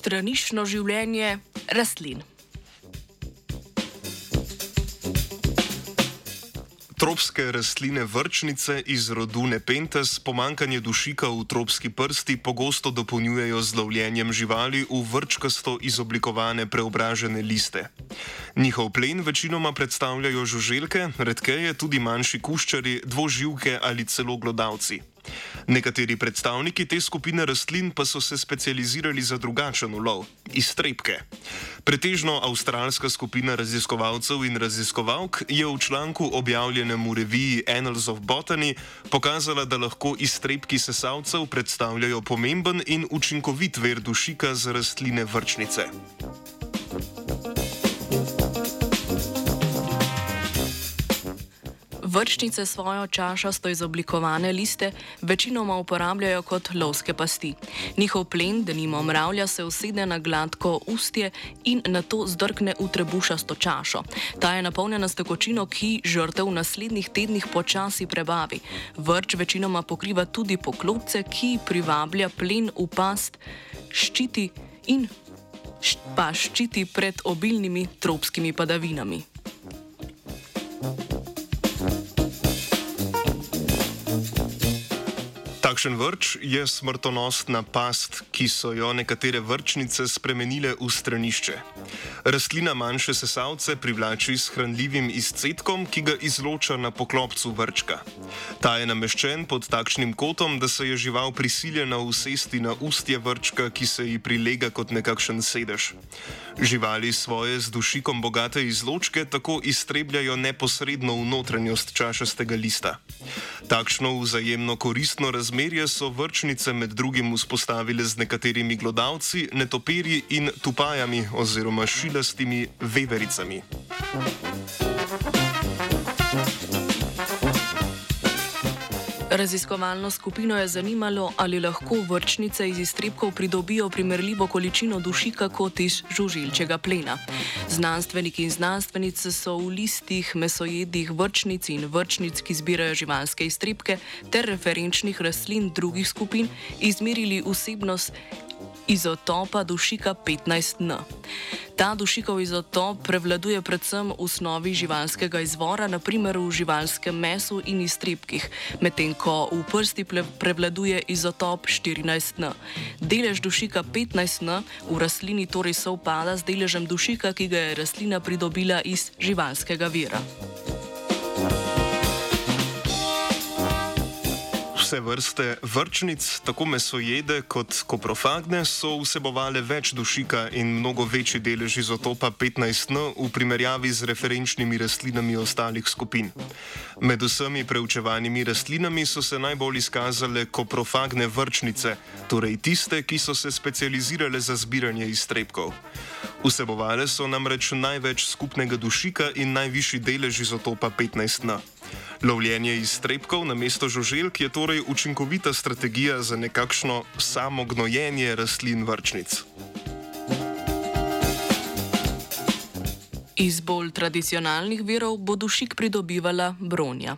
stranično življenje rastlin. Tropske rastline vrčnice iz rodu Nepenthes pomankanje dušika v tropski prsti pogosto dopolnjujejo z lovljenjem živali v vrčkasto izoblikovane preobražene liste. Njihov plen večinoma predstavljajo žuželke, redkeje tudi manjši kuščari, dvoživke ali celo glodavci. Nekateri predstavniki te skupine rastlin pa so se specializirali za drugačen ulov - iztrebke. Pretežno avstralska skupina raziskovalcev in raziskovalk je v članku objavljenem v reviji Annals of Botany pokazala, da lahko iztrebki sesalcev predstavljajo pomemben in učinkovit ver dušika za rastline vrčnice. Vrčnice svojo čašasto izoblikovane liste večinoma uporabljajo kot lovske pasti. Njihov plen, da nimo mravlja, se usede na gladko ustje in na to zdrkne v trebušasto čašo. Ta je napolnjena s tekočino, ki žrtev v naslednjih tednih počasi prebavi. Vrč večinoma pokriva tudi poklopce, ki privablja plen v past, ščiti in pa ščiti pred obilnimi tropskimi padavinami. Takšen vrč je smrtonosna past, ki so jo nekatere vrčnice spremenile v stranišče. Rastlina manjše sesalce privlači s hranljivim izcetkom, ki ga izloča na poklopcu vrčka. Ta je nameščen pod takšnim kotom, da se je žival prisiljena usesti na ustje vrčka, ki se ji prilega kot nekakšen sedež. Živali svoje z dušikom bogate izločke tako iztrebljajo neposredno v notranjost čašastega lista. Takšno vzajemno koristno razmerje so vrčnice med drugim vzpostavile z nekaterimi glodavci, netopirji in tupajami oziroma šilastimi vevericami. Raziskovalno skupino je zanimalo, ali lahko vrčnice iz iztrebkov pridobijo primerljivo količino dušika kot iz žužilčega plena. Znanstveniki in znanstvenice so v listih mesojedih vrčnic in vrčnic, ki zbirajo živalske iztrebke, ter referenčnih rastlin drugih skupin izmerili vsebnost izotopa dušika 15N. Ta dušikov izotop prevladuje predvsem v snovi živalskega izvora, naprimer v živalskem mesu in iztrebkih, medtem ko v prsti prevladuje izotop 14N. Delež dušika 15N v rastlini torej sovpada z deležem dušika, ki ga je rastlina pridobila iz živalskega vira. Vse vrste vrčnic, tako mesojede kot koprofagne, so vsebovale več dušika in mnogo večji delež izotopa 15N v primerjavi z referenčnimi rastlinami ostalih skupin. Med vsemi preučevanimi rastlinami so se najbolj izkazale koprofagne vrčnice, torej tiste, ki so se specializirale za zbiranje iztrebkov. Vsebovale so namreč največ skupnega dušika in najvišji delež izotopa 15N. Lovljenje iztrebkov na mesto žuželk je torej učinkovita strategija za nekakšno samognojenje rastlin vrčnic. Iz bolj tradicionalnih virov bo dušik pridobivala bronja.